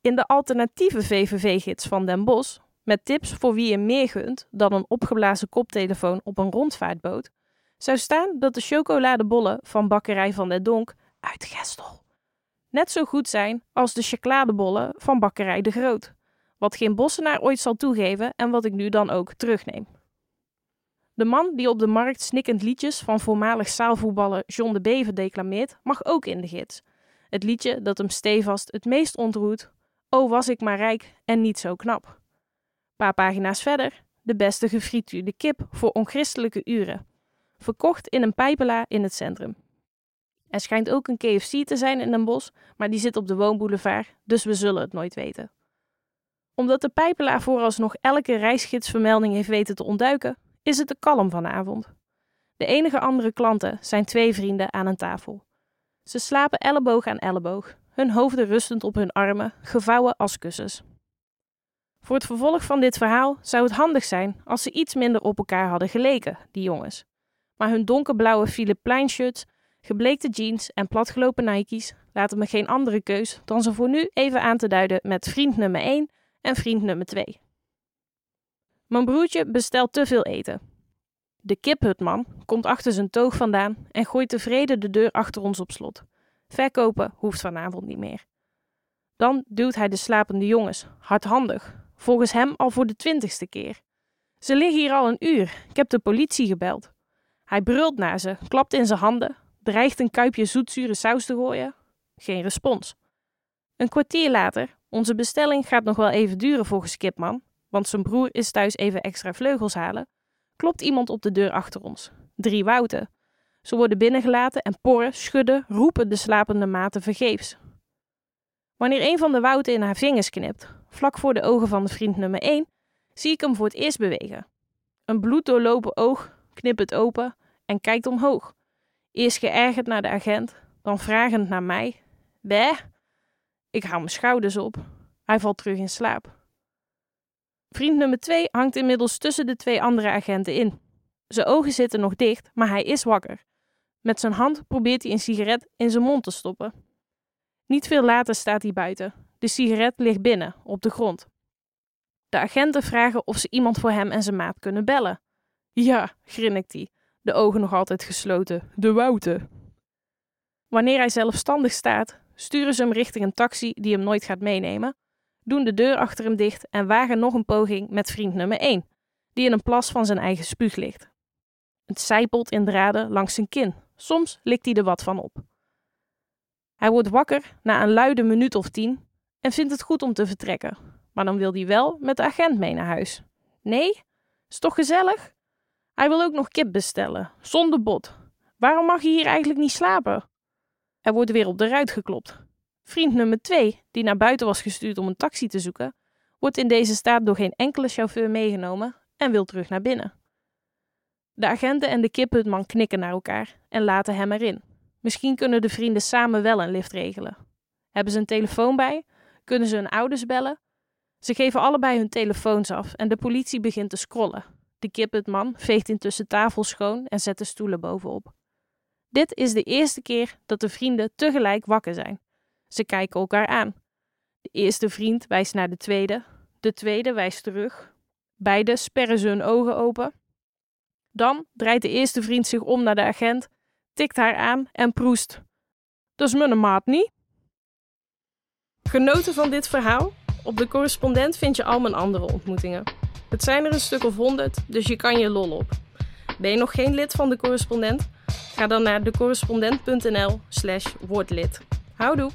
In de alternatieve VVV-gids van Den Bosch, met tips voor wie je meer gunt dan een opgeblazen koptelefoon op een rondvaartboot, zou staan dat de chocoladebollen van bakkerij Van der Donk uit Gestel net zo goed zijn als de chocoladebollen van bakkerij De Groot, wat geen bossenaar ooit zal toegeven en wat ik nu dan ook terugneem. De man die op de markt snikkend liedjes van voormalig zaalvoetballer John de Bever declameert, mag ook in de gids. Het liedje dat hem stevast het meest ontroert, Oh was ik maar rijk en niet zo knap. Paar pagina's verder, de beste gefrituurde kip voor onchristelijke uren. Verkocht in een pijpela in het centrum. Er schijnt ook een KFC te zijn in Den Bosch, maar die zit op de woonboulevard, dus we zullen het nooit weten. Omdat de pijpela vooralsnog elke reisgidsvermelding heeft weten te ontduiken, is het de kalm vanavond. De enige andere klanten zijn twee vrienden aan een tafel. Ze slapen elleboog aan elleboog, hun hoofden rustend op hun armen, gevouwen als kussens. Voor het vervolg van dit verhaal zou het handig zijn als ze iets minder op elkaar hadden geleken, die jongens. Maar hun donkerblauwe Philip Plein shirts, gebleekte jeans en platgelopen Nike's laten me geen andere keus dan ze voor nu even aan te duiden met vriend nummer 1 en vriend nummer 2. Mijn broertje bestelt te veel eten. De kiphutman komt achter zijn toog vandaan en gooit tevreden de deur achter ons op slot. Verkopen hoeft vanavond niet meer. Dan duwt hij de slapende jongens, hardhandig, volgens hem al voor de twintigste keer. Ze liggen hier al een uur, ik heb de politie gebeld. Hij brult naar ze, klapt in zijn handen, dreigt een kuipje zoetzure saus te gooien. Geen respons. Een kwartier later, onze bestelling gaat nog wel even duren volgens Kipman, want zijn broer is thuis even extra vleugels halen, klopt iemand op de deur achter ons. Drie wouten. Ze worden binnengelaten en porren, schudden, roepen de slapende maten vergeefs. Wanneer een van de wouten in haar vingers knipt, vlak voor de ogen van de vriend nummer 1, zie ik hem voor het eerst bewegen. Een bloeddoorlopen oog knipt het open en kijkt omhoog. Eerst geërgerd naar de agent, dan vragend naar mij. Bé? Ik hou mijn schouders op. Hij valt terug in slaap. Vriend nummer 2 hangt inmiddels tussen de twee andere agenten in. Zijn ogen zitten nog dicht, maar hij is wakker. Met zijn hand probeert hij een sigaret in zijn mond te stoppen. Niet veel later staat hij buiten. De sigaret ligt binnen, op de grond. De agenten vragen of ze iemand voor hem en zijn maat kunnen bellen. Ja, grinnikt hij, de ogen nog altijd gesloten. De Wouten. Wanneer hij zelfstandig staat, sturen ze hem richting een taxi die hem nooit gaat meenemen, doen de deur achter hem dicht en wagen nog een poging met vriend nummer 1, die in een plas van zijn eigen spuug ligt. Het zijpelt in draden langs zijn kin. Soms likt hij er wat van op. Hij wordt wakker na een luide minuut of tien en vindt het goed om te vertrekken. Maar dan wil hij wel met de agent mee naar huis. Nee? Is toch gezellig? Hij wil ook nog kip bestellen, zonder bot. Waarom mag je hier eigenlijk niet slapen? Er wordt weer op de ruit geklopt. Vriend nummer 2, die naar buiten was gestuurd om een taxi te zoeken, wordt in deze staat door geen enkele chauffeur meegenomen en wil terug naar binnen. De agenten en de kiphutman knikken naar elkaar en laten hem erin. Misschien kunnen de vrienden samen wel een lift regelen. Hebben ze een telefoon bij? Kunnen ze hun ouders bellen? Ze geven allebei hun telefoons af en de politie begint te scrollen. De kiphutman veegt intussen tafel schoon en zet de stoelen bovenop. Dit is de eerste keer dat de vrienden tegelijk wakker zijn. Ze kijken elkaar aan. De eerste vriend wijst naar de tweede, de tweede wijst terug. Beide sperren ze hun ogen open. Dan draait de eerste vriend zich om naar de agent, tikt haar aan en proest. Dat is mijn maat niet. Genoten van dit verhaal? Op de correspondent vind je al mijn andere ontmoetingen. Het zijn er een stuk of honderd, dus je kan je lol op. Ben je nog geen lid van de correspondent? Ga dan naar decorrespondent.nl slash wordlid. Houdoe!